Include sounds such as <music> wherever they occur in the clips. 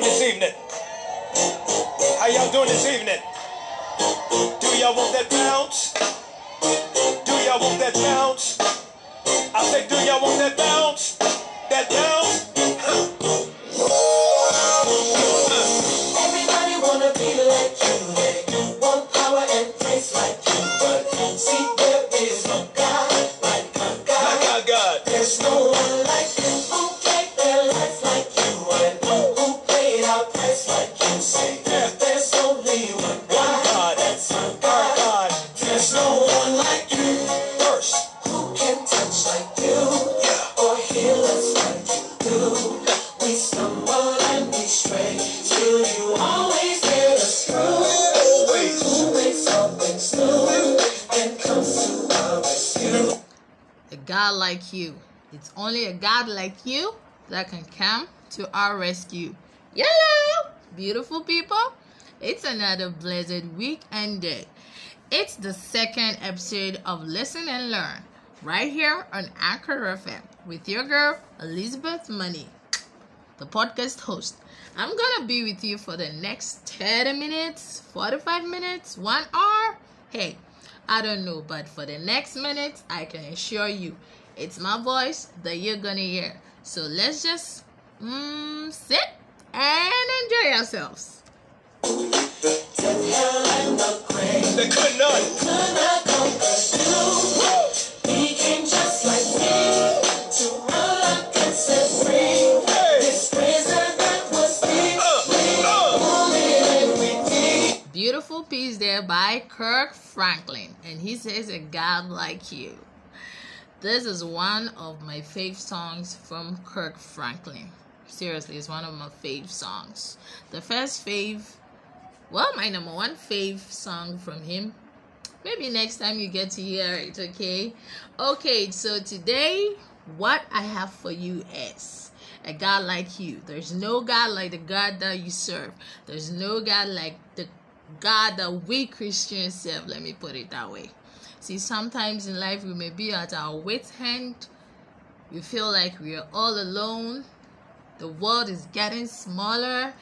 doing this evening? How y'all doing this evening? Do y'all want that bounce? Do y'all want that bounce? I say, do y'all want that bounce? That bounce? God like you that can come to our rescue. Hello, beautiful people. It's another blessed week ended. It's the second episode of Listen and Learn right here on Anchor FM with your girl Elizabeth Money, the podcast host. I'm gonna be with you for the next 30 minutes, 45 minutes, one hour. Hey, I don't know, but for the next minute, I can assure you it's my voice that you're gonna hear. So let's just mm, sit and enjoy ourselves. Hell and the grave They could not conquer you. He came just like me to unlock and set free. Hey. This prison that was deep, only every deep. Beautiful piece there by Kirk Franklin, and he says, A God like you. This is one of my fave songs from Kirk Franklin. Seriously, it's one of my fave songs. The first fave, well, my number one fave song from him. Maybe next time you get to hear it, okay? Okay, so today, what I have for you is a God like you. There's no God like the God that you serve. There's no God like the God that we Christians serve. Let me put it that way. See, sometimes in life we may be at our wit's end. We feel like we are all alone. The world is getting smaller.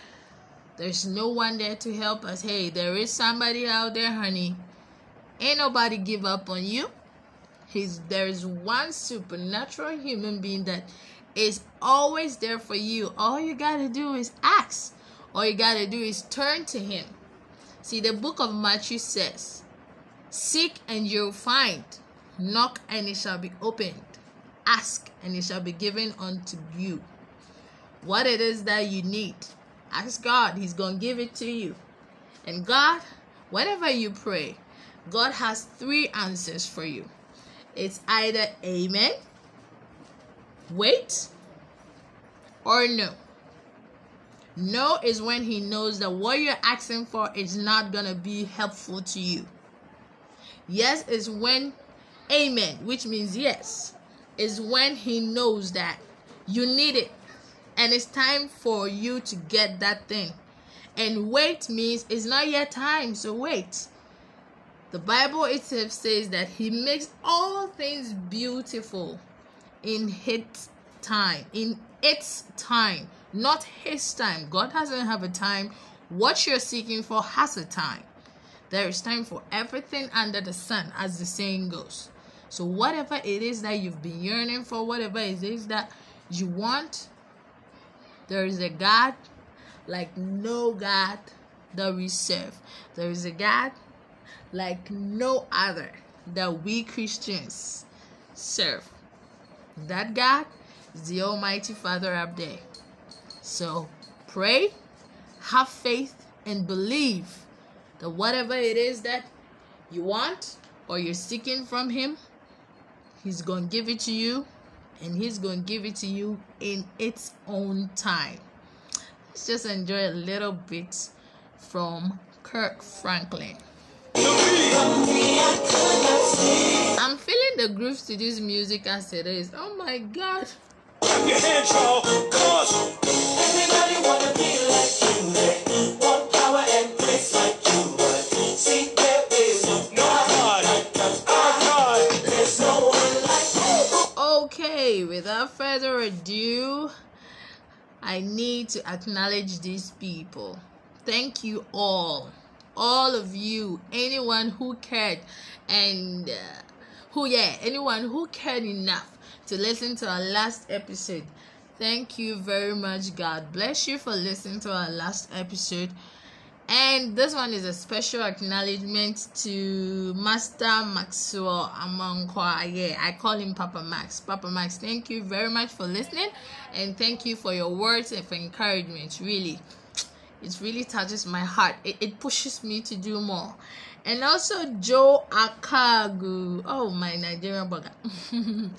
There's no one there to help us. Hey, there is somebody out there, honey. Ain't nobody give up on you. He's there's one supernatural human being that is always there for you. All you gotta do is ask. All you gotta do is turn to him. See, the book of Matthew says, Seek and you'll find, knock and it shall be opened, ask and it shall be given unto you. What it is that you need, ask God, He's gonna give it to you. And God, whenever you pray, God has three answers for you. It's either amen, wait, or no. No is when he knows that what you're asking for is not going to be helpful to you. Yes is when, amen, which means yes, is when he knows that you need it and it's time for you to get that thing. And wait means it's not yet time, so wait. The Bible itself says that he makes all things beautiful in his time, in its time, not his time. God doesn't have a time. What you're seeking for has a time. There is time for everything under the sun, as the saying goes. So, whatever it is that you've been yearning for, whatever it is that you want, there is a God like no God that we serve. There is a God like no other that we Christians serve. That God is the Almighty Father up there. So pray, have faith, and believe that whatever it is that you want or you're seeking from Him, He's going to give it to you and He's going to give it to you in its own time. Let's just enjoy a little bit from Kirk Franklin. I'm feeling the grooves to this music as it is. Oh my god. Everybody wanna be like you. Want power and grace like you. But see, there is no no God. like us. Our God. There's no one like you. Okay, without further ado, I need to acknowledge these people. Thank you all, all of you, anyone who cared and uh, who, yeah, anyone who cared enough to listen to our last episode. Thank you very much. God bless you for listening to our last episode. And this one is a special acknowledgement to Master Maxwell Amankwa. Yeah, I call him Papa Max. Papa Max, thank you very much for listening and thank you for your words and for encouragement. Really, it really touches my heart. It, it pushes me to do more. And also Joe Akagu. Oh my Nigerian bugger. <laughs>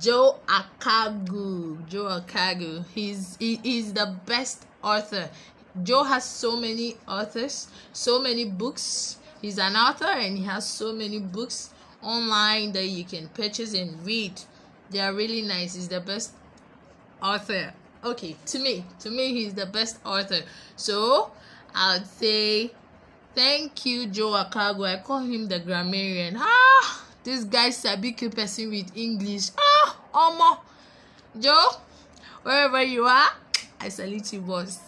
Joe Akagu. Joe Akagu. He's he, he's the best author Joe has so many authors, so many books. He's an author and he has so many books online that you can purchase and read. They are really nice. He's the best author. Okay, to me, to me, he's the best author. So I'd say thank you, Joe Akago. I call him the grammarian. Ah, this guy sabi keep person with English. Ah, Omo, Joe, wherever you are, I salute you, boss.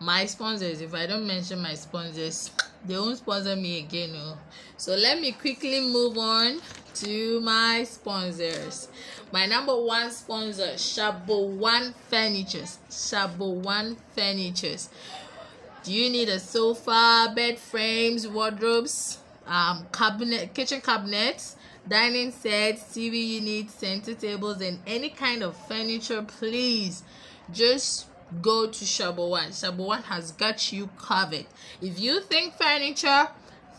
My sponsors, if I don't mention my sponsors, they won't sponsor me again. No. So let me quickly move on to my sponsors. My number one sponsor, Shabo One Furnitures. Shabo One Furnitures. Do you need a sofa, bed frames, wardrobes, um, cabinet, kitchen cabinets, dining sets, TV units, center tables, and any kind of furniture? Please, just go to Shabo One. Shabo One has got you covered. If you think furniture,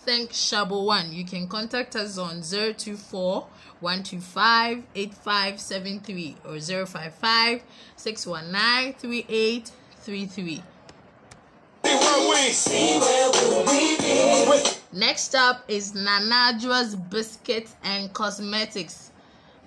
think Shabo One. You can contact us on 024 125 8573 or 055 619 3833. See where we See where will we be? with Next up is Nanadra's Biscuits and Cosmetics.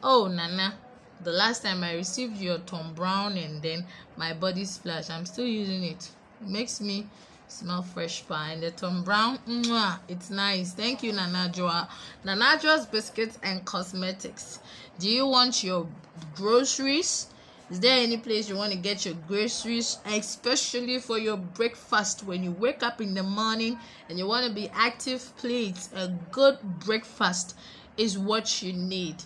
Oh, Nana, the last time I received your Tom Brown and then my body splash, I'm still using it. It makes me smell fresh pie. And the Tom Brown, mwah, it's nice. Thank you, Nanadra. Nanadra's Biscuits and Cosmetics. Do you want your groceries? Is there any place you want to get your groceries, especially for your breakfast when you wake up in the morning and you want to be active? Please, a good breakfast is what you need.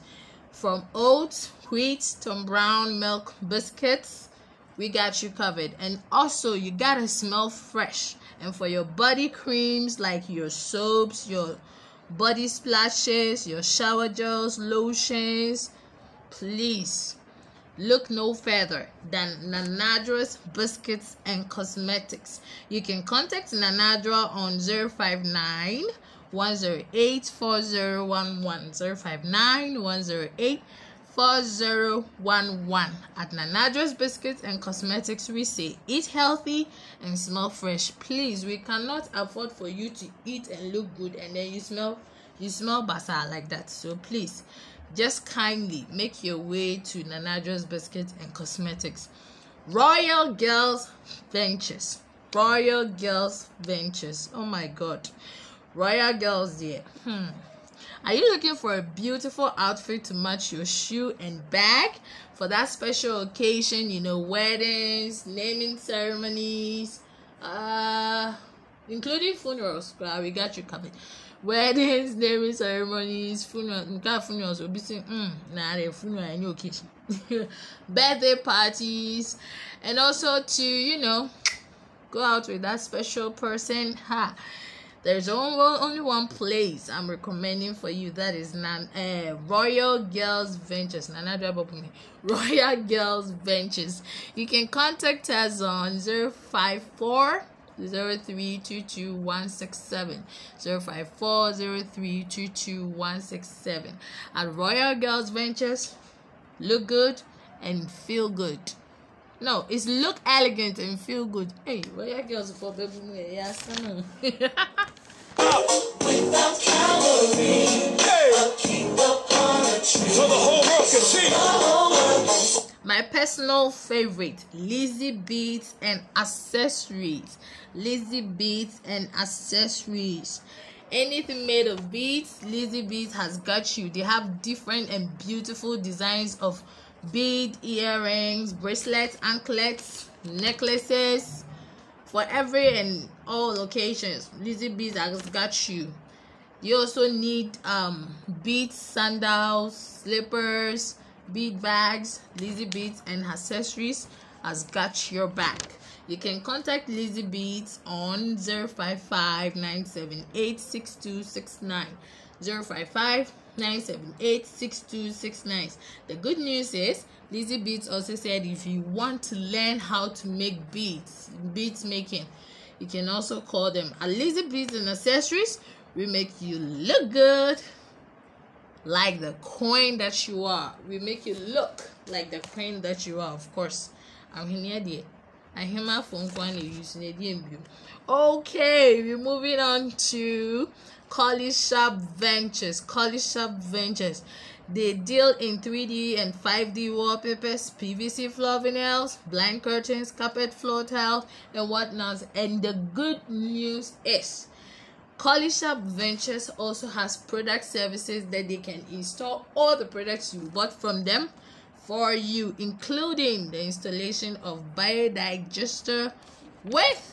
From oats, wheat, Tom Brown milk biscuits, we got you covered. And also, you gotta smell fresh. And for your body creams, like your soaps, your body splashes, your shower gels, lotions, please look no further than Nanadra's Biscuits and Cosmetics. You can contact Nanadra on 059 108 4011 059 108 4011 at Nanadra's Biscuits and Cosmetics we say eat healthy and smell fresh please we cannot afford for you to eat and look good and then you smell you smell basa like that so please just kindly make your way to Nanadra's Biscuits and Cosmetics. Royal Girls Ventures. Royal Girls Ventures. Oh my god. Royal Girls there. Hmm. Are you looking for a beautiful outfit to match your shoe and bag for that special occasion? You know, weddings, naming ceremonies, uh, including funerals. Well, we got you covered. Weddings, naming ceremonies, funerals. Funerals. We'll be saying, mm, nah, the funeral and your occasion. Birthday parties, and also to you know, go out with that special person. Ha. There's only, one place I'm recommending for you. That is Nan, uh, Royal Girls Ventures. Nana. <laughs> Royal Girls Ventures. You can contact us on 054 0322 054 At Royal Girls Ventures, look good and feel good. No, it's look elegant and feel good. Hey, Royal Girls for baby. Yes, I know. Without calorie. Hey. A king upon a tree. So the whole world can see. The whole world can see. My personal favorite, Lizzie Beats and accessories. Lizzie Beats and accessories. Anything made of beads, Lizzie Beats has got you. They have different and beautiful designs of bead earrings, bracelets, anklets, necklaces for every and all occasions. Lizzie Beats has got you. You also need um beads sandals, slippers, bead bags, Lizzie Beats and accessories has got your back. You can contact Lizzie Beats on 055 978 6269. 055 978 6269. The good news is Lizzie Beats also said if you want to learn how to make beads, beads making, you can also call them at Lizzie Beats and Accessories. We make you look good like the coin that you are. We make you look like the coin that you are, of course. I'm here, dear. I hear my phone when you using it. Okay, we're moving on to College Shop Ventures. College Shop Ventures. They deal in 3D and 5D wallpapers, PVC floor vinyls, blind curtains, carpet floor tiles, and whatnot. And the good news is College Shop Ventures also has product services that they can install all the products you bought from them for you, including the installation of biodigester with.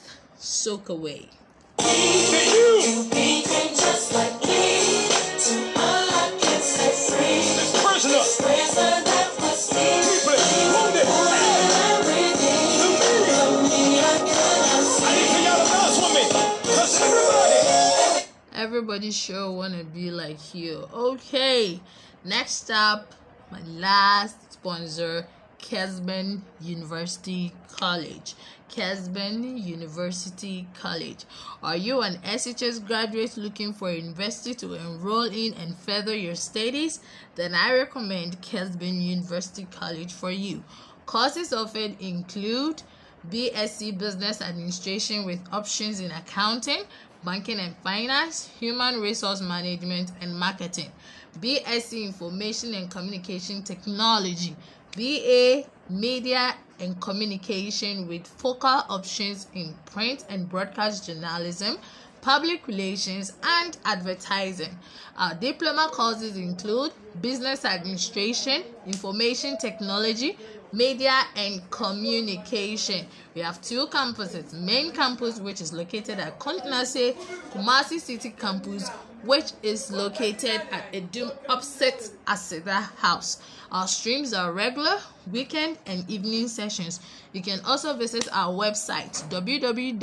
Cause everybody. Everybody sure wanna be like you. Okay, next up, my last sponsor, Kesben University College. Kesben University College. Are you an SHS graduate looking for a university to enroll in and further your studies? Then I recommend Kesben University College for you. Courses offered include BSc Business Administration with options in accounting, banking and finance, human resource management, and marketing. BSc Information and Communication Technology. BA Media and Communication with focal options in print and broadcast journalism, public relations, and advertising. Our diploma courses include business administration, information technology, media and communication. We have two campuses. Main campus, which is located at Kontinase, Kumasi City campus, which is located at Adum opposite Aseda House. Our streams are regular, weekend, and evening sessions. You can also visit our website www.kc.edu.gh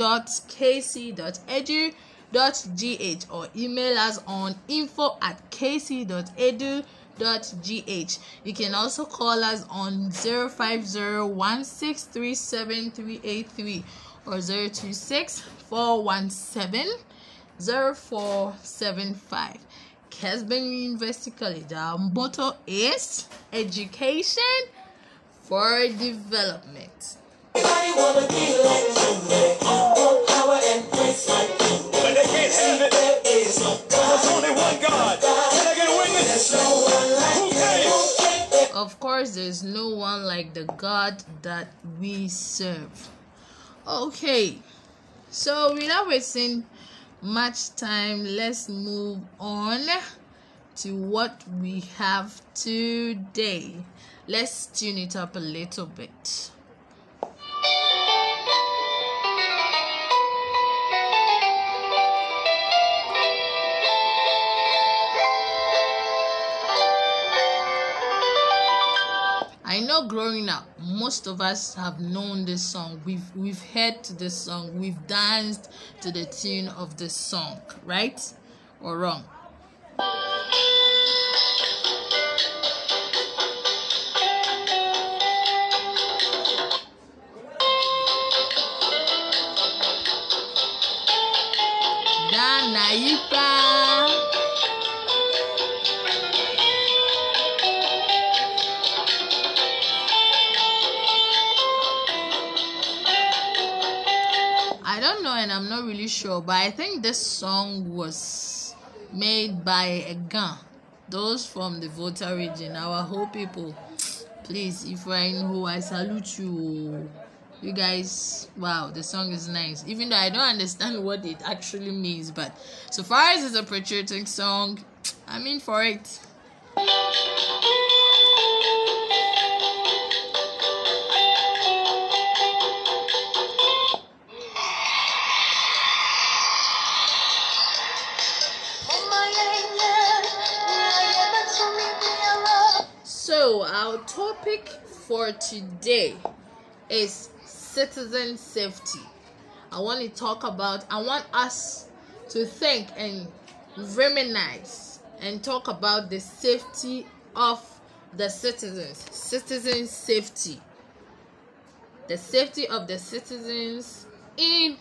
or email us on info at kc.edu.gh. You can also call us on 05016373383 or 026 417 0475. Kesben University College. Our motto is education for development. But they can't There's only one God. Of course, there's no one like the God that we serve. Okay, so without wasting much time, let's move on to what we have today. Let's tune it up a little bit. I know growing up, most of us have known this song. We've we've heard this song. We've danced to the tune of this song, right? Or wrong? Don't know and I'm not really sure, but I think this song was made by a gun. Those from the Volta region, our whole people. Please, if you're in who I salute you. You guys, wow, the song is nice. Even though I don't understand what it actually means, but so far as it's a patriotic song, I'm in for it. So, our topic for today is citizen safety. I want to talk about, I want us to think and reminisce and talk about the safety of the citizens. Citizen safety. The safety of the citizens in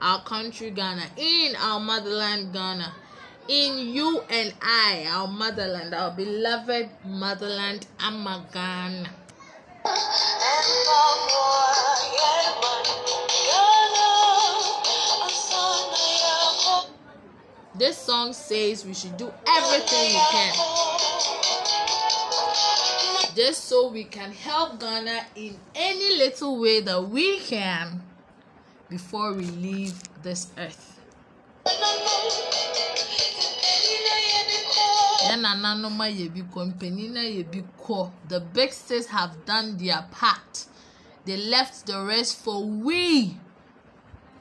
our country, Ghana, in our motherland, Ghana in you and I, our motherland, our beloved motherland, Amagan. This song says we should do everything we can just so we can help Ghana in any little way that we can before we leave this earth. Yɛn nananom ayɛ bi kɔ mpanyin ayɛ bi kɔ. The big states have done their part. They left the rest for we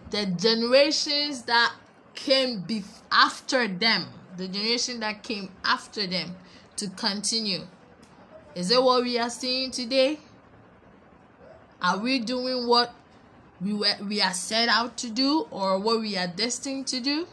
the generations that came after them. The generation that came after them to continue. Is it what we are seeing today? Are we doing what we were we are set out to do or what we are destined to do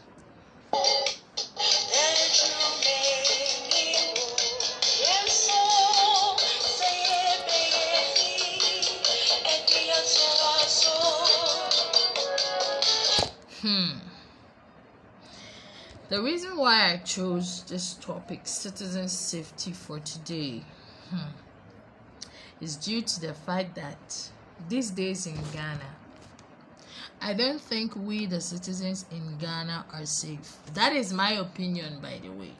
Hmm. The reason why I chose this topic, citizen safety, for today, hmm, is due to the fact that these days in Ghana, I don't think we, the citizens in Ghana, are safe. That is my opinion, by the way.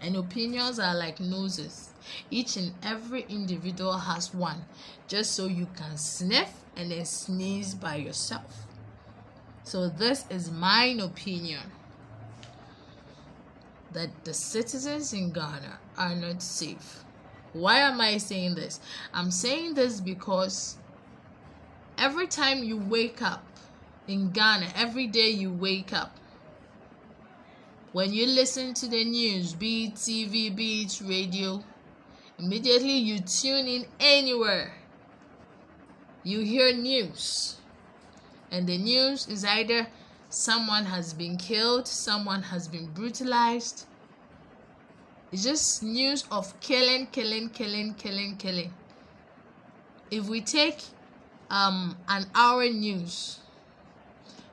And opinions are like noses. Each and every individual has one, just so you can sniff and then sneeze by yourself. So, this is my opinion that the citizens in Ghana are not safe. Why am I saying this? I'm saying this because every time you wake up in Ghana, every day you wake up, when you listen to the news, be it TV, be it radio, immediately you tune in anywhere. You hear news and the news is either someone has been killed, someone has been brutalized. It's just news of killing, killing, killing, killing, killing. If we take um an hour news,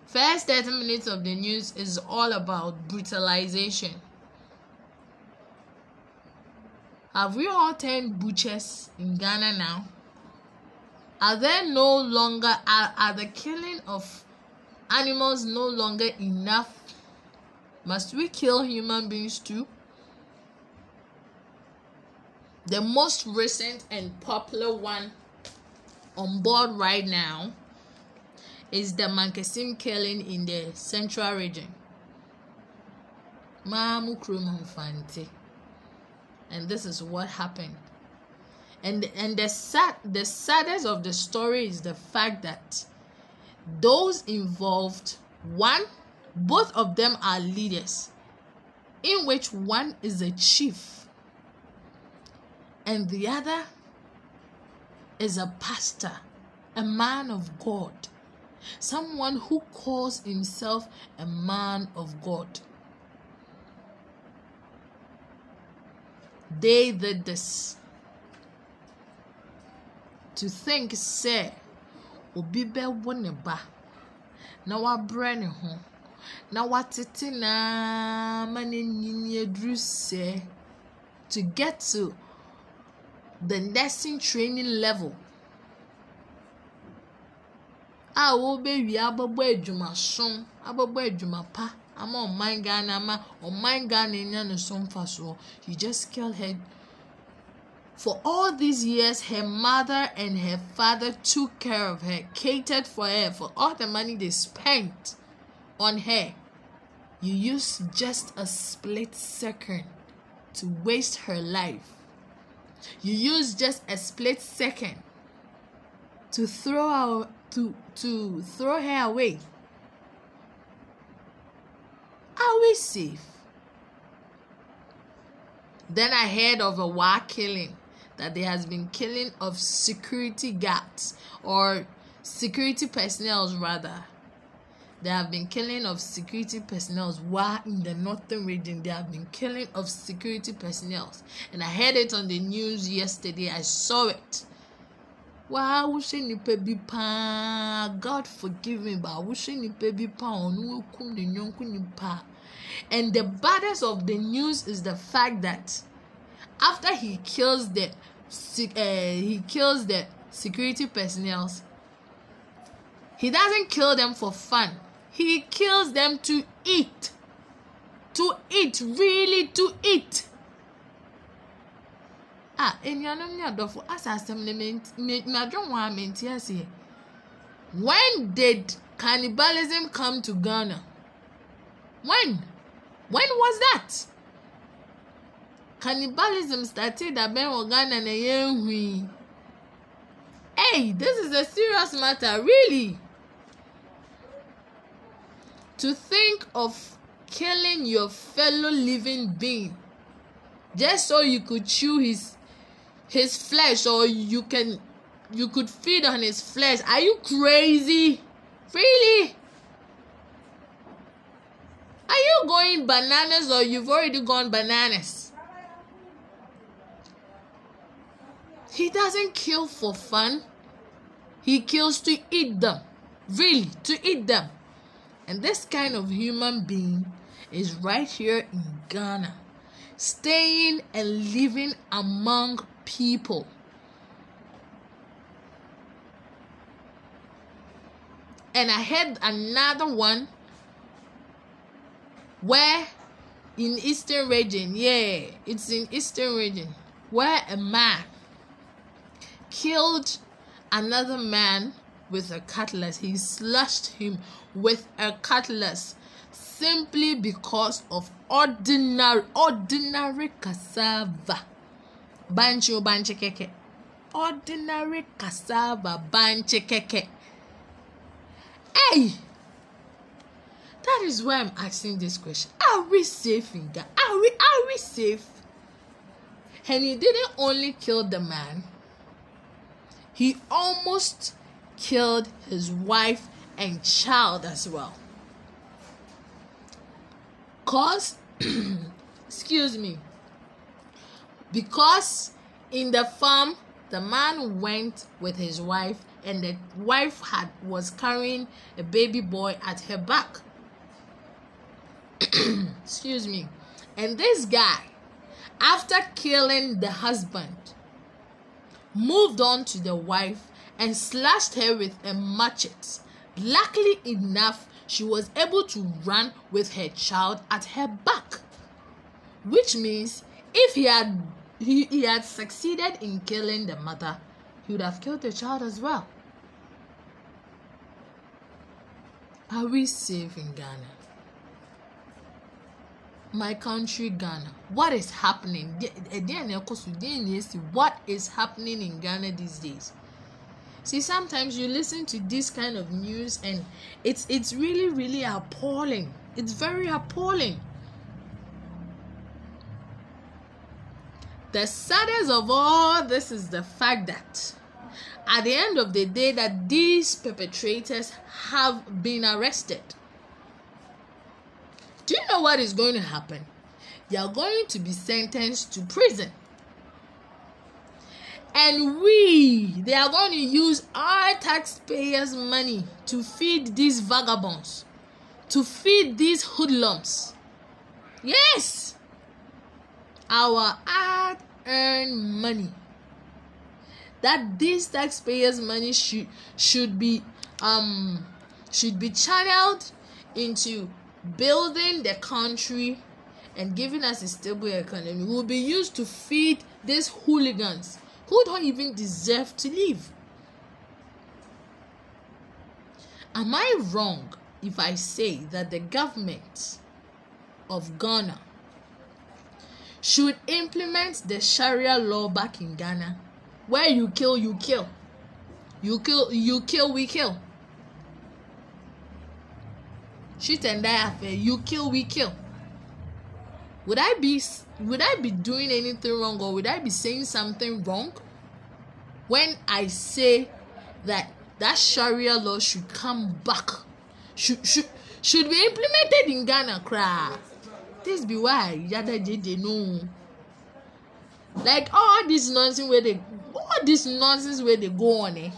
first 30 minutes of the news is all about brutalization. Have we all turned butchers in Ghana now? Are there no longer are, are the killing of animals no longer enough? Must we kill human beings too? The most recent and popular one on board right now is the Mankessim killing in the central region. And this is what happened and and the sad the saddest of the story is the fact that those involved one both of them are leaders in which one is a chief and the other is a pastor a man of god. Someone who calls himself a man of god. They did this to think sɛ obi bɛwo ne ba na wabrɛ ne ho na watete naa ma n'anyini aduru sɛ to get to the nursing training level a wɔbɛwie abɛbɔ adwumason abɛbɔ adwuma pa ama ɔman ghana ama ɔman ghana nya ne so mfasoɔ. You just kill her for all these years her mother and her father took care of her catered for her for all the money they spent on her. You use just a split second to waste her life. You use just a split second to throw her to to throw her away. Are we safe? Then i heard of a war killing that there has been killing of security guards or security personnel rather. There have been killing of security personnel while in the northern region. There have been killing of security personnel and i heard it on the news yesterday. I saw it. Waa wohyɛ nipa bi paa god forgive me but wohyɛ nipa bi paa ɔno and the baddest of the news is the fact that after he kills the uh, he kills the security personnel he doesn't kill them for fun. He kills them to eat. To eat really to eat. A enuanom ne adɔfo asa asɛm no madwo ho a mente aseɛ when did cannibalism come to ghana? When? When was that cannibalism started abɛn wɔ ghana na yɛn hui hey this is a serious matter really. To think of killing your fellow living being just so you could chew his his flesh or you can you could feed on his flesh. Are you crazy? Really? Are you going bananas or you've already gone bananas he doesn't kill for fun. He kills to eat them. Really to eat them. And this kind of human being is right here in ghana staying and living among people. And I had another one where in Eastern region, yeah, it's in Eastern region, where a man killed another man with a cutlass. He slashed him with a cutlass simply because of ordinary ordinary cassava. banchi oh, banchi keke. Ordinary cassava banchi keke. Hey! That is why i'm asking this question. Are we safe in Ghana are we are we safe? And he didn't only kill the man he almost killed his wife and child as well. Cause <clears throat> excuse me because in the farm the man went with his wife and the wife had was carrying a baby boy at her back. <clears throat> Excuse me. And this guy after killing the husband moved on to the wife and slashed her with a machete. Luckily enough she was able to run with her child at her back which means if he had he, he had succeeded in killing the mother he would have killed the child as well. Are we safe in ghana my country ghana. What is happening? Eh, what is happening in ghana these days? See sometimes you listen to this kind of news and it's it's really really appalling. It's very appalling. The saddest of all this is the fact that at the end of the day that these perpetrators have been arrested do you know what is going to happen? They are going to be sentenced to prison. And we they are going to use our taxpayers money to feed these vagabonds to feed these hoodlums. Yes! Our hard earned money. That these taxpayers money should should be um should be channeled into building the country and giving us a stable economy will be used to feed these hooligans who don't even deserve to live. Am I wrong if I say that the government of Ghana should implement the Sharia law back in Ghana where you kill, you kill. You kill, you kill, we kill. Shoot and die affair, you kill, we kill. Would I be would I be doing anything wrong or would I be saying something wrong when I say that that Sharia law should come back? Should should should be implemented in Ghana, cry. This be why yada they know. Like all this nonsense where they all this nonsense where they go on eh.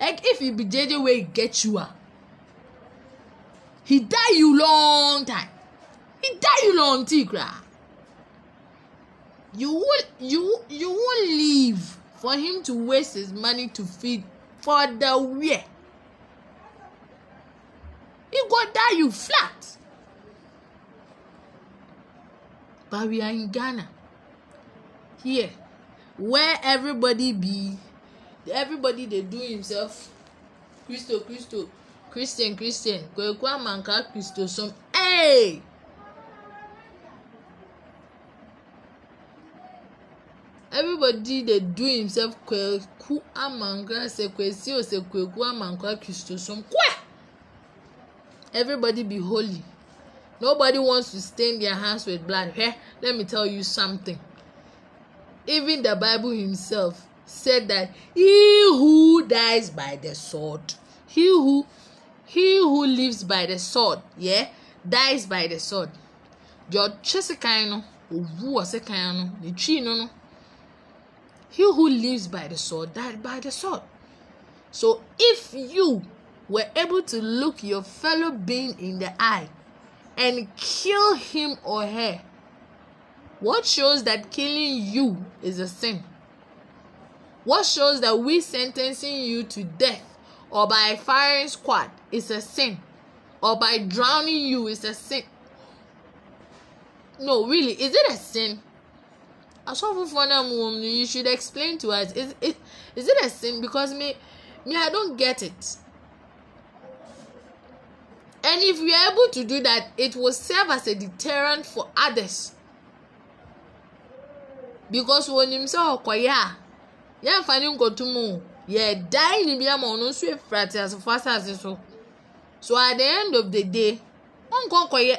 Like if it be JJ where he get you ah. He die you long time. He die you long cry. You won't you you won't leave for him to waste his money to feed for the where. He go die you flat. But we are in Ghana. Here, where everybody be, everybody dey do himself. Christo, Christo, Christian, Christian, Kweku Amanka, Christo, some. Hey! everybody dey do himself kweku amankwa sɛ kwesi o sɛ kweku amankwa kristosom kwe! Everybody be holy. Nobody wants to stain their hands with blood. Hwɛ let me tell you something. Even the bible himself said that he who dies by the sword he who he who lives by the sword yeah dies by the sword deɛ ɔtwe sekan no owu wɔ sekan no ne no no. He who lives by the sword died by the sword. So if you were able to look your fellow being in the eye and kill him or her, what shows that killing you is a sin? What shows that we sentencing you to death or by firing squad is a sin? Or by drowning you is a sin? No, really, is it a sin? asɔfofoɔ no mu wɔm you should explain to us is it is it a sin because me me i don't get it and if we are able to do that it will serve as a deterrent for others because wɔnim sɛ ɔkɔyɛ a yɛmfa ne nkotum o yɛdae ne bi ama ɔno nso efura te asefo asase so so at the end of the day ɔnkɔ kɔyɛ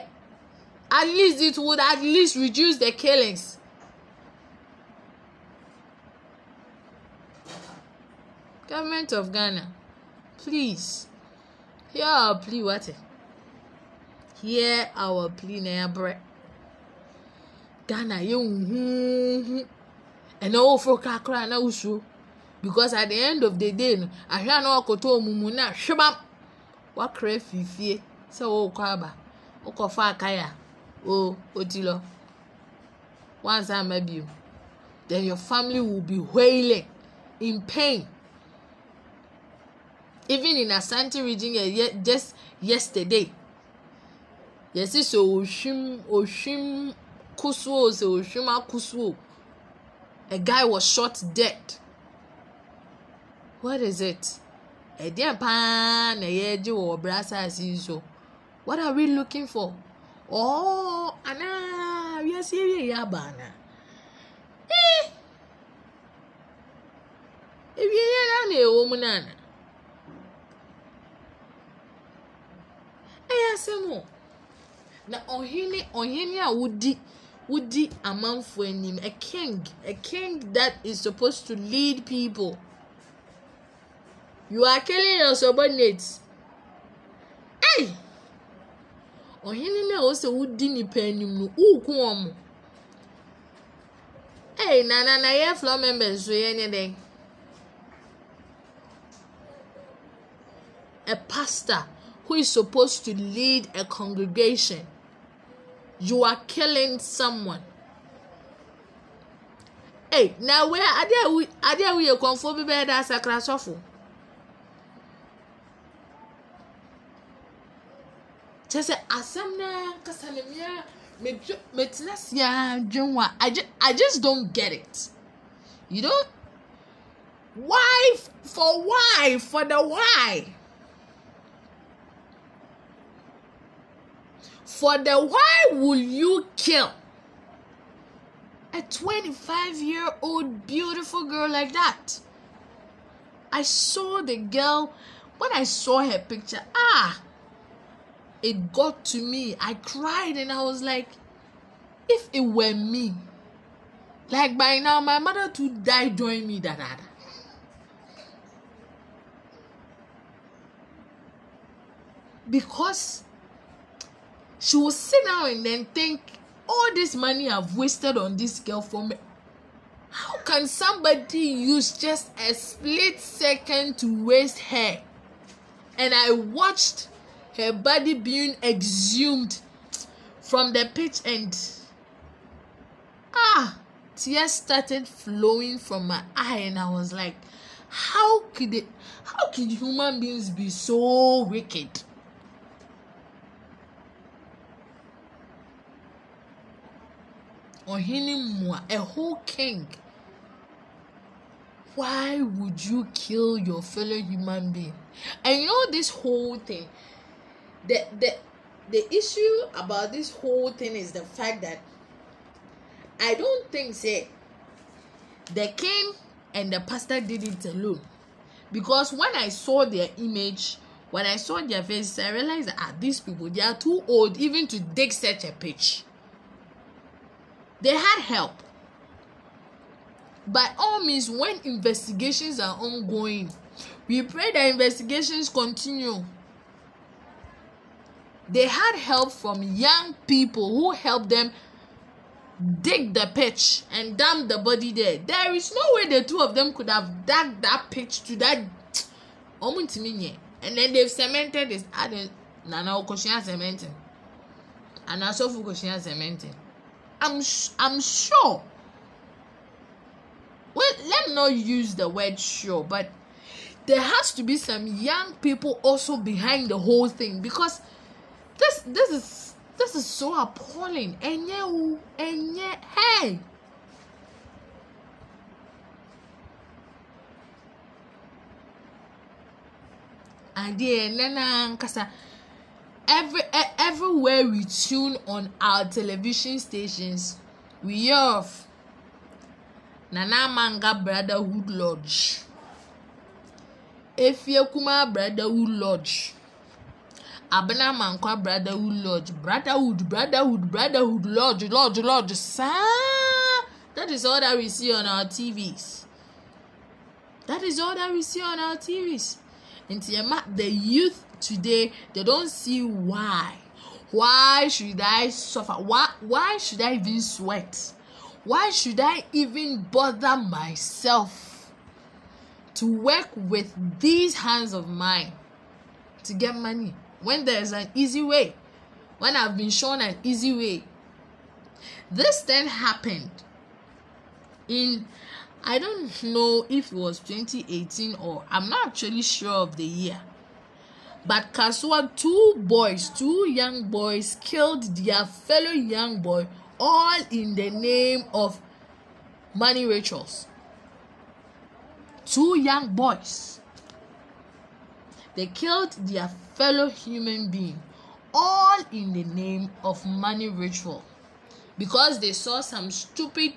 at least it would at least reduce the killings. Government of Ghana, please hear our plea what? Hear our plea na yabrɛ. Ghana yɛ huhuhu ɛna woforo kakra na wusuo because at the end of the day no ahwɛ a na ɔkoto omumu na hwebam wakra fifie sɛ wɔrekɔ aba wokɔfa akaya o oti lɔ wansa ama bio then your family will be wailing in pain. Even in asante region yɛ ye just yesterday yɛsi sɛ ohwim ohwim kusuo sɛ ohwim akusuo a guy was shot dead what is it? Ɛdeɛ paa na yɛgye wɔ ɔbra asase yi so what are we looking for? Oh anaa wiase ewie yɛ aba ana eh ewie yɛ na na ɛwɔ mu na ana. ɛyɛ asɛm o na ɔhene ɔhene a wodi wodi amanfo anim a king a king that is supposed to lead people you are killing your subordinates hey ɔhene na ɔsɛ wodi nipa anim no wuku wɔn hey na na na yɛ floor members so yɛ ne dɛn a pastor who is supposed to lead a congregation, you are killing someone. Hey, now where we a confo bi bɛyɛ dɛ asakra sɔfo? Asɛm na kasa I just, I just don't get it. You know? Why for why? For the why? For the why will you kill a 25 year old beautiful girl like that? I saw the girl when i saw her picture ah it got to me. I cried and i was like if it were me like by now my mother too die join me da da. Because she will sit down and then think all this money i've wasted on this girl for me how can somebody use just a split second to waste her? And i watched her body being exhumed from the pitch and ah tears started flowing from my eye and i was like how could it how could human beings be so wicked? Ɔhene mua a whole king. Why would you kill your fellow human being? And you know this whole thing the the the issue about this whole thing is the fact that i don't think say the king and the pastor did it alone. Because when i saw their image when i saw their faces i realized that ah these people they are too old even to dig such a pitch. They had help. By all means when investigations are ongoing we pray that investigations continue they had help from young people who helped them dig the pitch and dump the body there. There is no way the two of them could have dug that pitch to that and then they've cemented adi nana okosua cementing. And asọfo okosua cementing. I'm i'm sure. Well let me not use the word sure but there has to be some young people also behind the whole thing because this this is this is so appalling. Enye o enye hey! Adeɛ ɛnɛ nankasa every e- everywhere we tune on our television stations we hear of nana amanga brotherhood lodge. Efie kuma brotherhood lodge abena mankwa brotherhood lodge. Brotherhood brotherhood brotherhood lodge lodge lodge. Saa that is all that we see on our tvs that is all that we see on our tvs nti ɛma the youth today they don't see why. Why should i suffer? Why why should i even sweat? Why should i even bother myself to work with these hands of mine to get money when there's an easy way when i've been shown an easy way this then happened in i don't know if it was 2018 or i'm not actually sure of the year but Kasoa, two boys, two young boys killed their fellow young boy, all in the name of money rituals. Two young boys. They killed their fellow human being, all in the name of money ritual. Because they saw some stupid,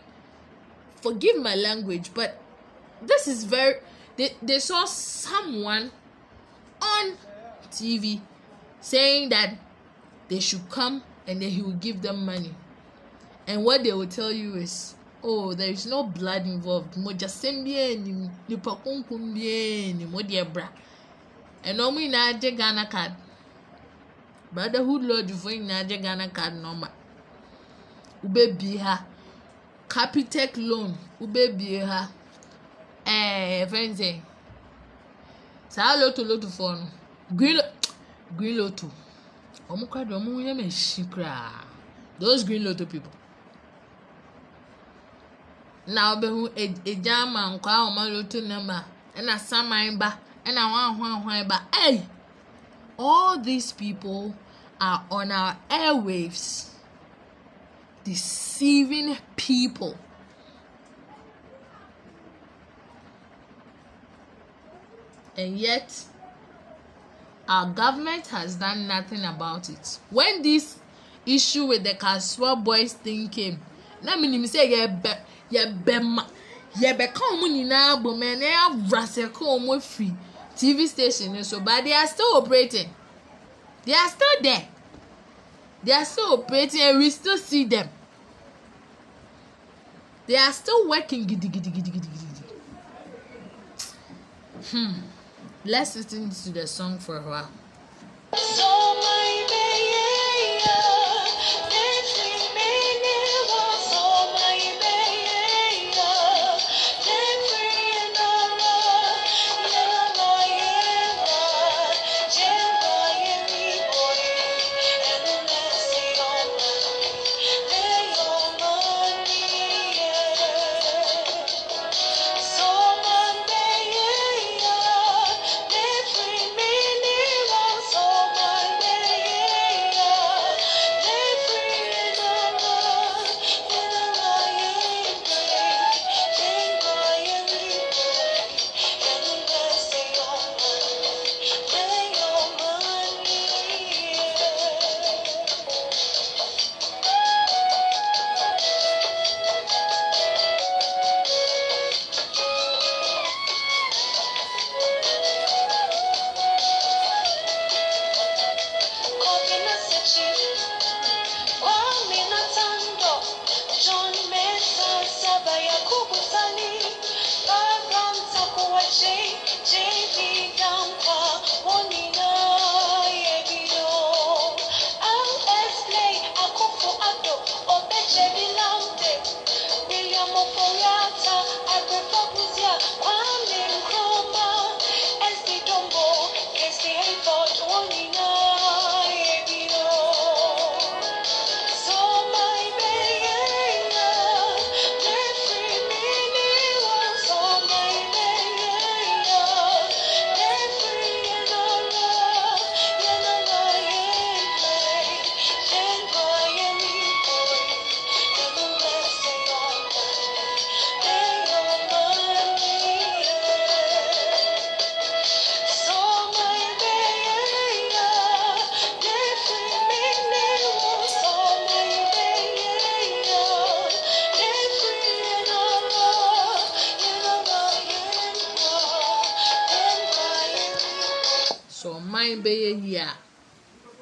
forgive my language, but this is very, they, they saw someone on TV saying that they should come and then he will give them money. And what they will tell you is, oh, there is no blood involved. Nipa kunkum bie ni mo de bra. And no na agye Ghana card. Brotherhood Lodge fo agye Ghana card number. Wobɛbie ha. Capitec loan wobɛbie ha. Ɛɛ fɛn sɛ saa loto loto no green green lotto wɔn kora de wɔn yɛ machine koraa those green lotto people na ɔbɛhu egya ama nkwa a wɔn number ɛna saman ba ɛna ahoan ba ɛy all these people are on our airwaves deceiving people. And yet, our government has done nothing about it. When this issue with the Kaswa boys thing came, na minim sɛ yɛbɛ yɛbɛ ma yɛbɛka wɔn nyinaa bɔ mɛ na yɛabrasɛ ka wɔn afiri tv station no so but they are still operating. They are still there. They are still operating and we still see them. They are still working gidigidigidigidi hmm. Let's listen to the song for a while.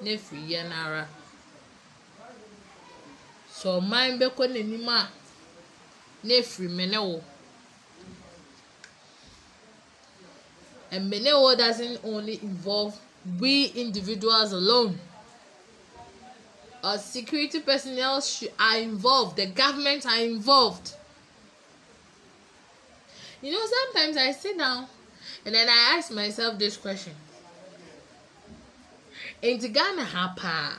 Na efiri yɛn ara so ɔman bɛkɔ n'anim a na efiri me ne wo. And me ne wo doesn't only involve we individuals alone. Our security personnel are involved the government are involved. You know sometimes i sit down and then i ask myself this question nti ghana ha paa.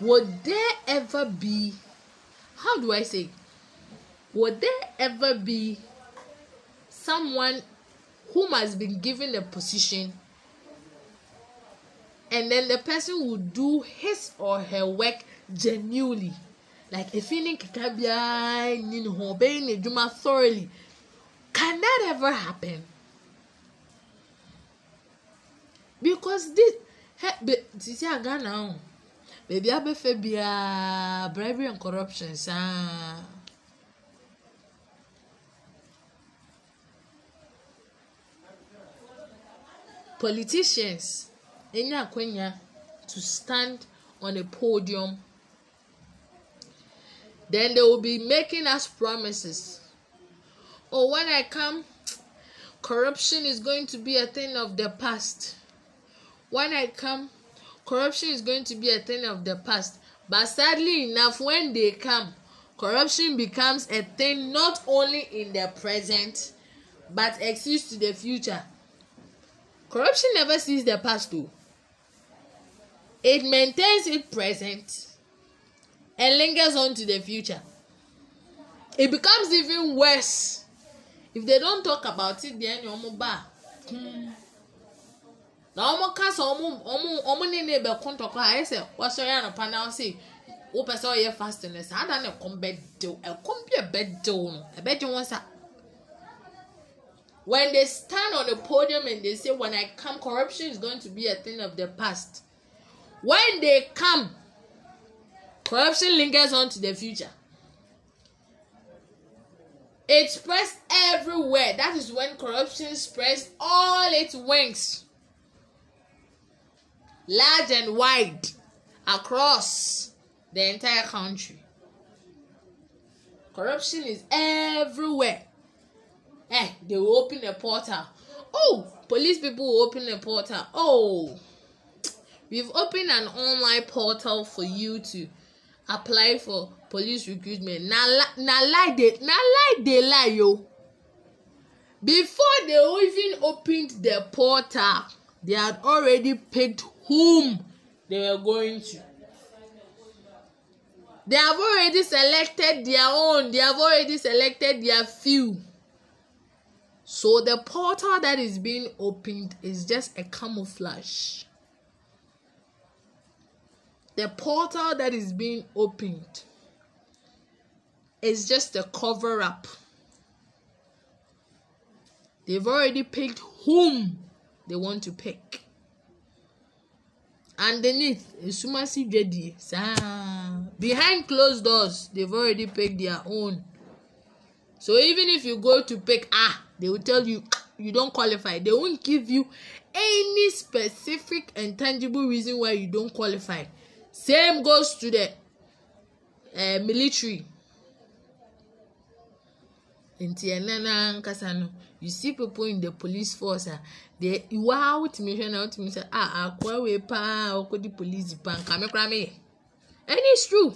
Would there ever be how do i say? Would there ever be someone whom has been given a position and then the person will do his or her work genuinely? Like efi ne keka biara nyi ne ho ɔbɛyɛ n'adwuma thoroughly. Can that ever happen? Because this he be sisi a ghana o beebi abɛfɛ biara bribery and corruption saa. Politicians enya akwanya to stand on a podium. Then they will be making us promises. Oh when i come corruption is going to be a thing of the past when i come corruption is going to be a thing of the past. But sadly enough when they come corruption becomes a thing not only in the present but exists to the future. Corruption never sees the past o it maintains it present and lingers on to the future. It becomes even worse. If they don't talk about it then ọmọ bá hmm. Na wɔn ka wɔn wɔn wɔn ne ne bɛko ntɔkwa ayɛ sɛ wɔsɔre anɔpa na ɔsi wopɛ sɛ ɔyɛ fasting no saa da na ɛkɔm bɛdew ɛkɔm bi ɛbɛdew no ɛbɛgye wɔn sa when they stand on the podium and they say when i come corruption is going to be a thing of the past. When they come corruption lingers on to the future. It spreads everywhere. That is when corruption spreads all its wings large and wide across the entire country. Corruption is everywhere. Eh they will open a portal. Oh police people will open a portal. Oh we've opened an online portal for you to apply for police recruitment. Na na lie dey na lie dey lie yo. Before they even opened the portal they had already picked whom they were going to they have already selected their own they have already selected their few so the portal that is being opened is just a camouflage the portal that is being opened is just a cover up. They've already picked whom they want to pick. Underneath, Sumasi Jadi, behind closed doors, they've already picked their own. So even if you go to pick ah, they will tell you <clears throat> you don't qualify. They won't give you any specific and tangible reason why you don't qualify. Same goes to the uh, military. nti ɛnɛ nankasa no you see people in the police force a deɛ iwa a wotumi hwɛ na wotumi sɛ a akoa wei paa ɔkɔdi police pa nka me koraa meyɛ. It's true.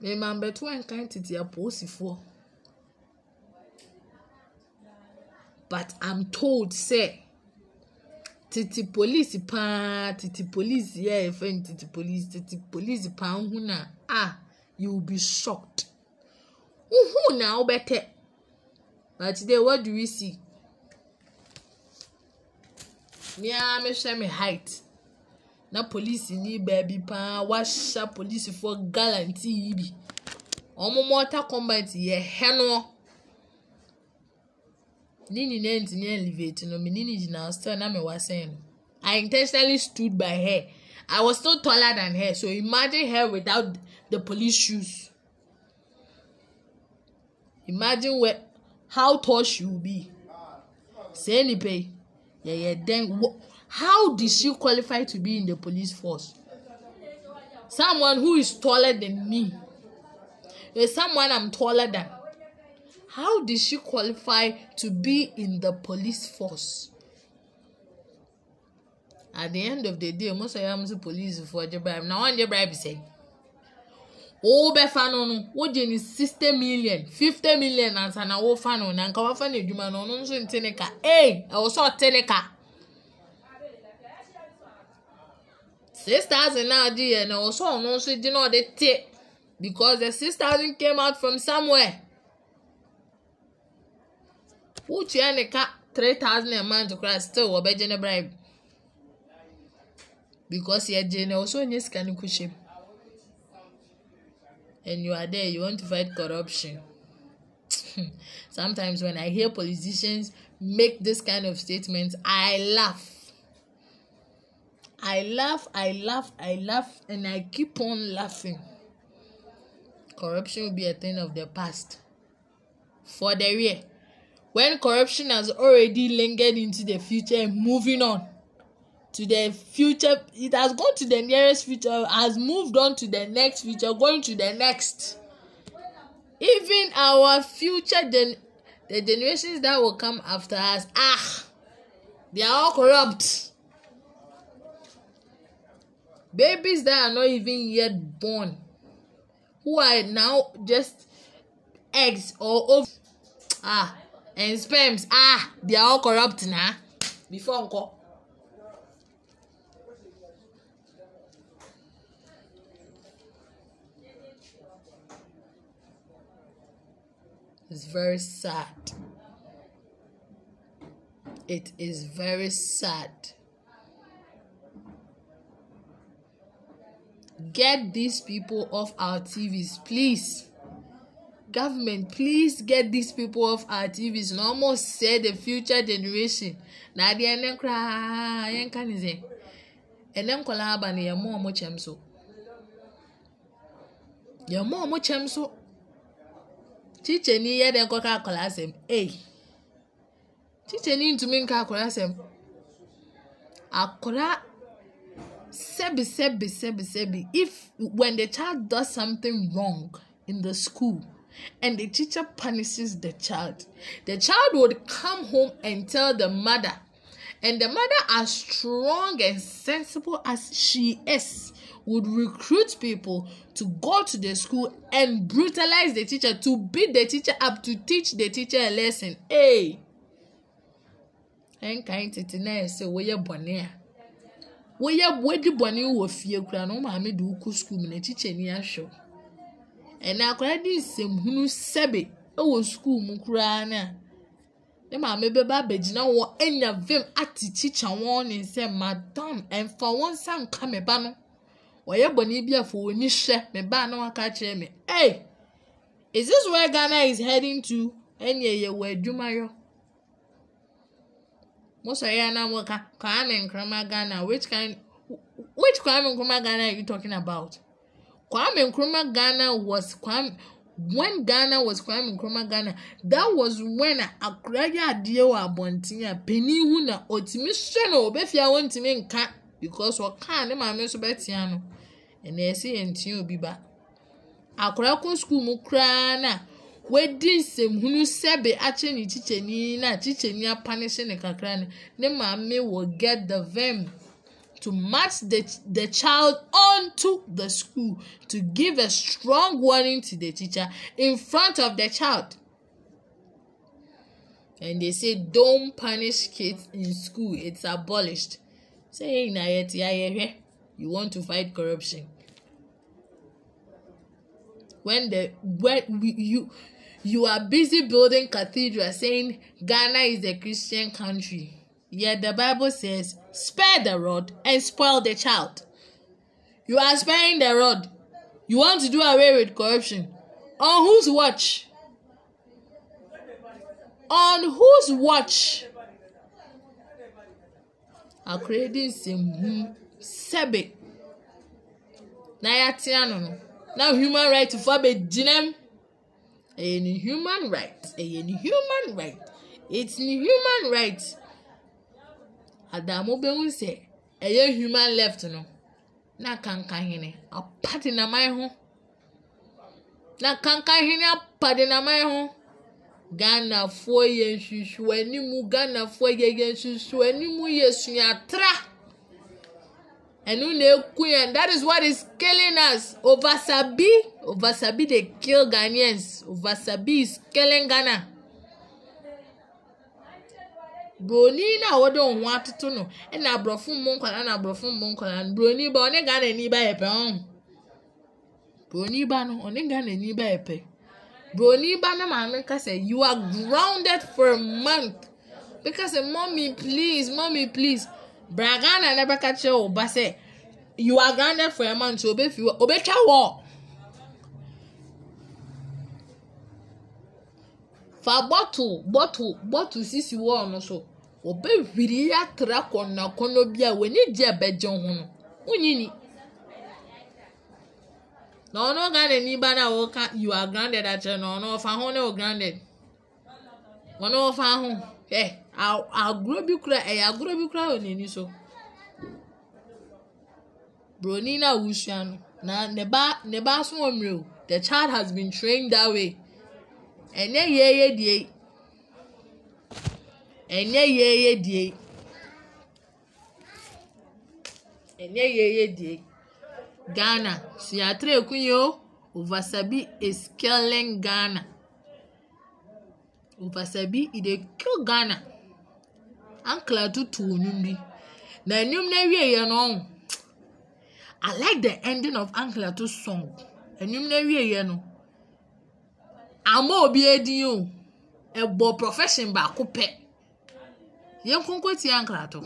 Mema mbɛto nkan tete apolisifoɔ but i'm told say tete police paa tete police yɛ ɛfɛ no tete police tete police paa ho na a you will be shocked. Wohu na wobɛtɛ. But today what do we see mmea mehwɛ me height. Na police ni baabi paa. Wahyɛ polisifoɔ galanti yi bi. Wɔn mortar combat yɛ hɛnoɔ ne nyinaa ntumi elevate no. Me ne ne gyina still na me wasɛn no. I intentionally stood by her. I was still taller than her. So imagine her without the police shoes. Imagine where how tall she will be. Say nipa yi yɛyɛ den how did she qualify to be in the police force? Someone who is taller than me. Is someone i'm taller than. How did she qualify to be in the police force? At the end of the day most of them say police for gye bribe na wɔn gye bribe sɛ wobɛfa no no wogye ne sixty million fifty million ansa na wofa no na nka wafa no adwuma no ɔno nso nte ne ka. Ee ɛwɔ sɛ ɔte ne ka. Six thousand na ɔgye yɛ na ɛwɔ sɛ ɔno nso gye na ɔde te because the six thousand came out from somewhere. Wotua ne ka three thousand a month koraa still wɔbɛgye ne bribe because yɛgye na ɛwɔ sɛ ɔnyɛ sika no kɔ hyɛm and you are there you want to fight corruption. <laughs> Sometimes when i hear politicians make this kind of statements i laugh. I laugh i laugh i laugh and i keep on laughing. Corruption will be a thing of the past. For the real when corruption has already lingered into the future and moving on to the future it has gone to the nearest future has moved on to the next future going to the next. Even our future gen the generations that will come after us ah they are all corrupt. Babies that are not even yet born who are now just eggs or ovaries ah and sperms ah they are all corrupt na before nko. It's very sad. It is very sad. Get these people off our TVs, please. Government, please get these people off our TVs. No more say the future generation. Na adị ene nkra ya nka nize. Ene nkwala abalị ya mụọ mụ chem so. Ya mụọ mụ chem so tikyani yɛ dɛ nkɔka akɔlaa asɛm. Ei tikyani ntumi nka akɔlaa asɛm. Akɔlaa sɛbi sɛbi sɛbi sɛbi. If when the child does something wrong in the school and the teacher punishes the child the child would come home and tell the mother. And the mother as strong and sensible as she is would recruit people to go to the school and brutalize the teacher to beat the teacher up to teach the teacher a lesson. Hey! Ɛnkan tete na yɛ sɛ wɔyɛ bɔne a woyɛ wodi bɔne wɔ fie kura na wo maame de wokɔ sukuu mu na kyikyɛni ahwɛ ɛna akwadaa de nsɛmhunu sɛbe wɔ sukuu mu koraa no a ne maame bɛba abɛgyina wɔn anya vim ate kyikya wɔn ne nsɛm madam ɛmfa wɔn nsa nka me ba no wɔyɛ bɔne bi afɔ wɔn ani hwɛ me ba na waka kyerɛ me hey is this where ghana is heading to? Ɛnna yɛ wɔ adwumayɔ mosɔre na moka kwame nkrumah ghana which kind which kwame nkrumah ghana are you talking about? Kwame nkrumah ghana was kwame when ghana was kwame nkrumah ghana that was when akora yɛ adeɛ wɔ abɔnten a panyin hu na otumi hyɛ na obefia wɔntumi nka because ɔkaa ne maame nso bɛtea no. Ɛna ɛsɛ yɛn tia obi ba akora kɔ sukuu mu koraa na wadi nsɛmhunu sɛbe akyɛ ne kyikyɛni na kyikyɛni apanihye ne kakra no ne maame will get the vim to march the, the child onto the school to give a strong warning to the teacher in front of the child. And they say don't punish kids in school, it's abolished. Say na yet you want to fight corruption. When the when you you are busy building cathedral saying Ghana is a Christian country. Yet the Bible says, spare the rod and spoil the child. You are sparing the rod. You want to do away with corruption. On whose watch? On whose watch? Akredin nsɛmhu hmm, sɛbe na yɛatea no no na human right fo abɛgyina mu ɛyɛ ne human right. Ɛyɛ ne human right. It's ne human right. Adamu bɛhu sɛ ɛyɛ human left no na kankahene apade naman ho na kankahene apade naman ho ghanafoɔ yɛ nhwehwɛ anim ghanafoɔ yɛ yɛ nhwehwɛ anim yɛ suatra eku yɛn that is what is killing us. Oversabi oversabi dey kill ghanaians. Oversabi is killing ghana. Broni na wɔde wɔn ho atoto no. Ɛna aborɔfo mbɔ nkwadaa na aborɔfo mbɔ nkwadaa no broni ba ɔne ghana ni ba yɛ pɛ ɔn broni ba no ɔne ghana ni ba yɛ pɛ broni ba na maame kasa you are grounded for a month. Because mommy please mommy please bra ghana na bɛka kyerɛ wo ba sɛ you are grounded for a month so obefi wɔ obetwa wɔ fa bottle bottle bottle sisi wall no so obehwiri atra kɔnɔkɔnɔ bi a w'ani gye ɛbɛgye ho no wonyini na ɔno ghana ni ba na wɔka you are grounded akyerɛ na ɔno ɔfa ho na o grounded. Ɔno ɔfa ho ɛ agorɔ bi kura ɛyɛ agorɔ bi kura wɔ n'ani so. Broni na wusua no. Na ne ba ne ba so wɔ mmerɛ o. The child has been trained that way. Ɛnyɛ yɛyɛ die. Ɛnyɛ yɛyɛ die. Ɛnyɛ yɛyɛ die. Ghana. Siatre ekunye o. Ovasabi is ghana. Ovasabi e dey kill ghana ankle atutu nnwom bi na nnwom no awieeɛ no i like the ending of ankle atu song nnwom no awieeɛ no ama obi edin o ɛbɔ profession baako pɛ yɛn nkonko tie ankle ato.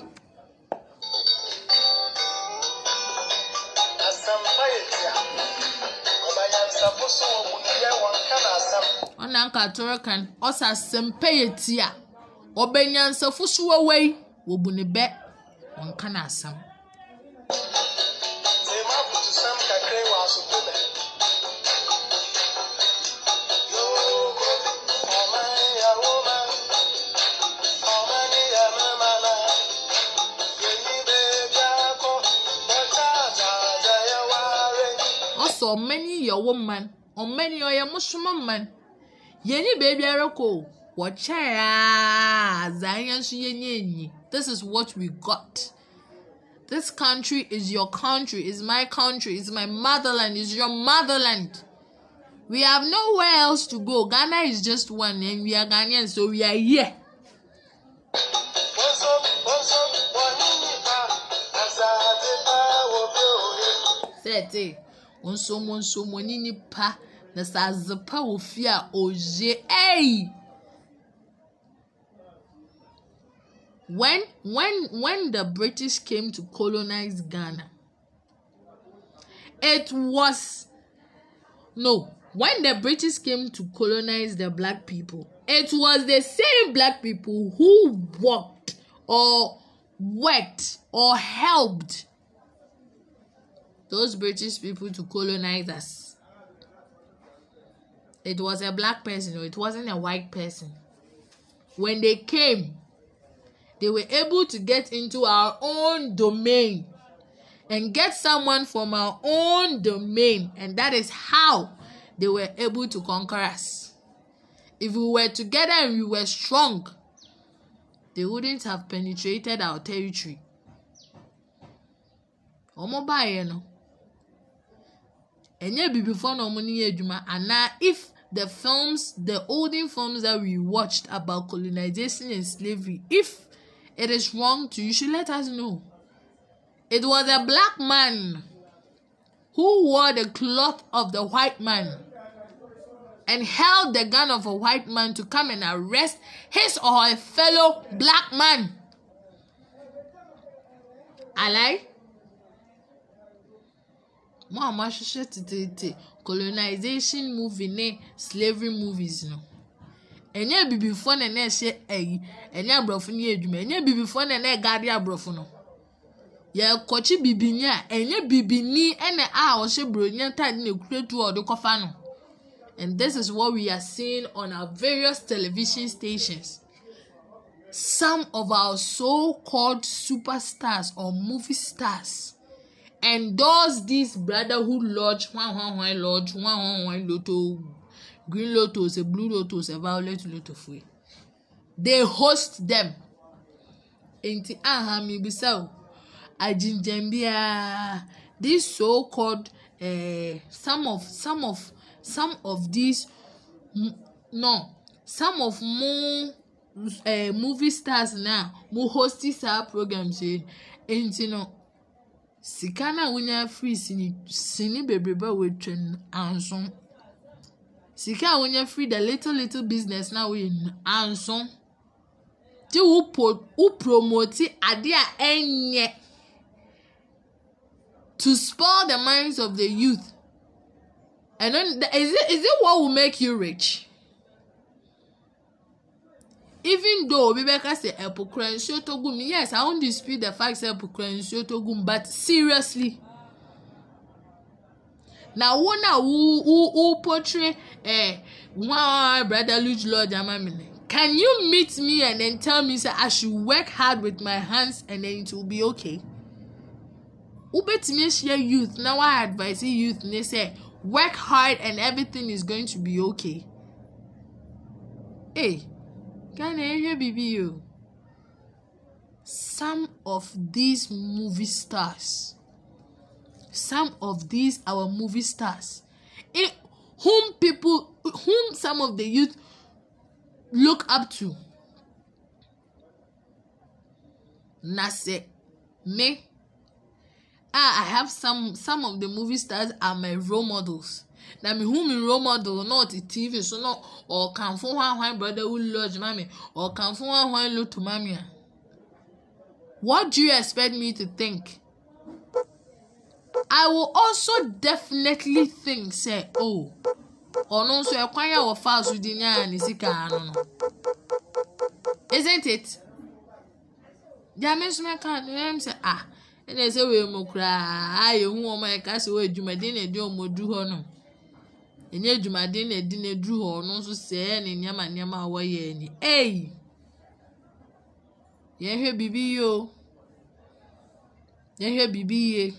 ɔna ankle atoro kan ɔsɛ asɛmpa yɛ tia. ɔbɛnyansafo so wawa yi wɔbu ne bɛ wɔnka n'asɛm. Tema abutusam kakra wɔ yɛ wo man ɔman ɔyɛ mosoma man. Yɛnyi beebiara kɔ o. this is what we got. This country is your country is my country is my motherland is your motherland. We have nowhere else to go. Ghana is just one and we are ghanaians so we are here. Pa sɛɛte nso mo nso mo ni nipa na sɛ adzepa wɔ fie a oye ɛyi when when when the british came to colonize ghana it was no when the british came to colonize the black people it was the same black people who worked or worked or helped those British people to colonize us. It was a black person, it wasn't a white person. When they came, they were able to get into our own domain and get someone from our own domain, and that is how they were able to conquer us. If we were together and we were strong, they wouldn't have penetrated our territory. Ọmọ no, if the films the olden films that we watched about colonization and slavery if it is wrong to you should let us know. It was a black man who wore the cloth of the white man and held the gun of a white man to come and arrest his or her fellow black man. Alai? Mo a moahwehwɛ teteete colonization movie slavery movies no ɛnyɛ bibifoɔ na na ɛhyɛ ɛyi ɛnyɛ aborɔfo no yɛ adwuma ɛnyɛ bibifoɔ na na ɛgaade aborɔfo no yɛkɔkye bibini a ɛnyɛ bibini ɛna a ɔhyɛ buroni ataade na ekura tu a ɔde kɔfa no. And this is what we are seeing on our various television stations. Some of our so-called superstars or movie stars. Endorse this brotherhood lodge one one one lodge one one one lotto green lotto say blue lotto say violet lotto free they host them. Nti aha mi bisa o. Agyingyɛn biara this so called uh, some of some of some of these no some of mo uh, movie stars na mo hosti saa programs yi nti no. Sika no a wonya firi sini sini bebrebe a wɔatwa no sika a wonya firi the little little business na woyɛ anso. Gye wo po wo promote ade a ɛnyɛ. To spoil the minds of the youth. Then is it is it what will make you rich? Even though obi bɛka sɛ ɛpo nsuo to gu mu yes i won dispute the fact sɛ ɛpo nsuo to gu mu but seriously na wo na wo wo wo portray eh one brother luge lodge ama mi ne can you meet me and then tell me say i should work hard with my hands and then it will be okay? Wobɛtumi ahyia youth? Na wa advise youth ne sɛ work hard and everything is going to be okay. Hey ghana ehwɛ bibi o some of these movie stars some of these our movie stars. Whom people whom some of the youth look up to. Na sɛ me. Ah i have some some of the movie stars are my role models. Na me hu me role model ɔte tv so na ɔkanfo hwan hwan brotherhood lodge mami ɔkanfo hwan hwan loto mami a what do you expect me to think i will also definitely think say oh ɔno nso ɛkwan a wɔfa so di nyaa ne sika no no isn't it? Deɛ me nso mɛka no ɛm sɛ ah ɛna sɛ wei mu koraa a yɛhu wɔn a yɛka sɛ wɔ adwumaden na ɛdi wɔn adu hɔ no ɛnyɛ adwumaden na ɛdi na aduru hɔ ɔno nso sɛɛ ne nneɛma nneɛma a wɔyɛ ani ɛy yɛhwɛ biribi yie o. Yɛhwɛ biribi yie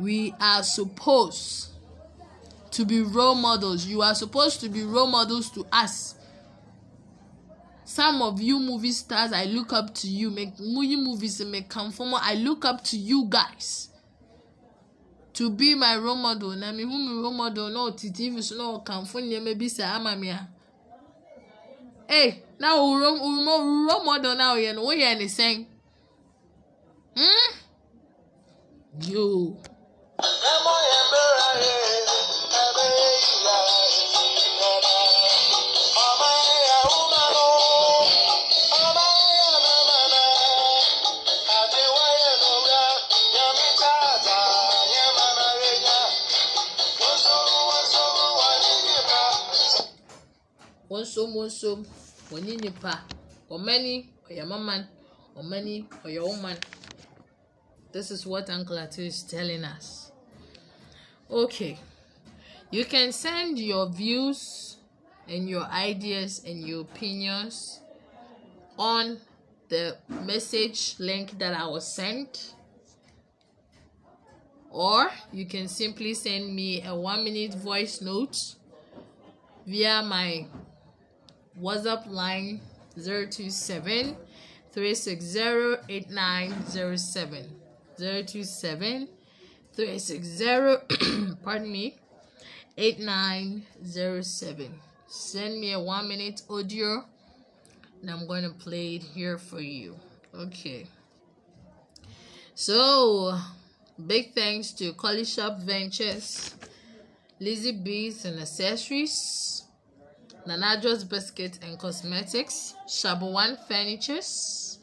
we are supposed to be role models. You are supposed to be role models to us. Some of you movie stars i look up to you. Make movie movies make conform i look up to you guys to be my role model. Na me hu me role model? Na ɔte tv so na ɔkanfo nneɛma bi saa ama me ee na wo role role model na ɔyɛ no woyɛ ne sɛn hmm? Yoo. Wonsom wonsom wɔne nipa ɔmani ɔyɛ maman. Ɔmani ɔyɛ woman. This is what uncle ati is telling us okay you can send your views and your ideas and your opinions on the message link that i was sent or you can simply send me a one minute voice note via my WhatsApp line 027 360 8907. 027 360 <clears throat> pardon me 8907. Send me a one minute audio and I'm going to play it here for you. Okay. So, big thanks to Collie Shop Ventures, Lizzie Bees and Accessories. Nanadros Biscuit and Cosmetics, Shabuwan Furnitures,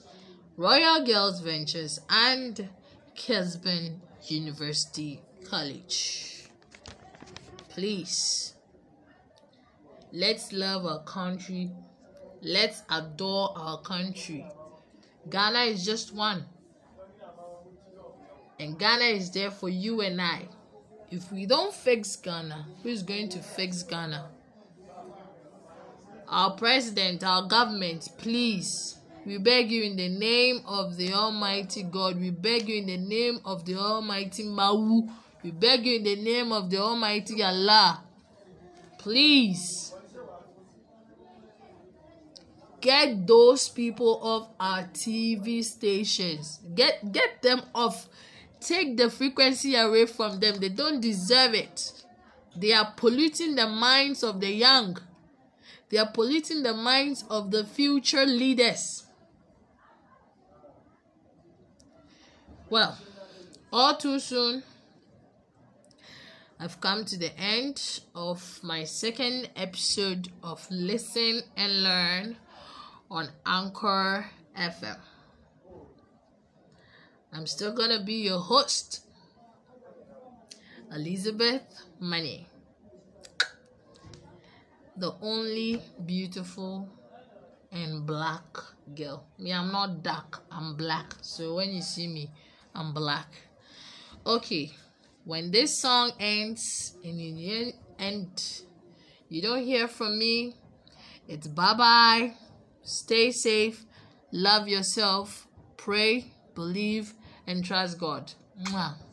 Royal Girls Ventures, and Kesben University College. Please, let's love our country. Let's adore our country. Ghana is just one. And Ghana is there for you and I. If we don't fix Ghana, who is going to fix Ghana? our president, our government, please, we beg you in the name of the Almighty God, we beg you in the name of the Almighty Mawu, we beg you in the name of the Almighty Allah, please get those people off our TV stations. Get get them off. Take the frequency away from them. They don't deserve it. They are polluting the minds of the young. They are polluting the minds of the future leaders. Well, all too soon, I've come to the end of my second episode of Listen and Learn on Anchor FM. I'm still gonna be your host, Elizabeth Money the only beautiful and black girl. Me, I'm not dark, I'm black. So when you see me, I'm black. Okay, when this song ends and the end you don't hear from me, it's bye bye. Stay safe, love yourself, pray, believe, and trust God. Mwah.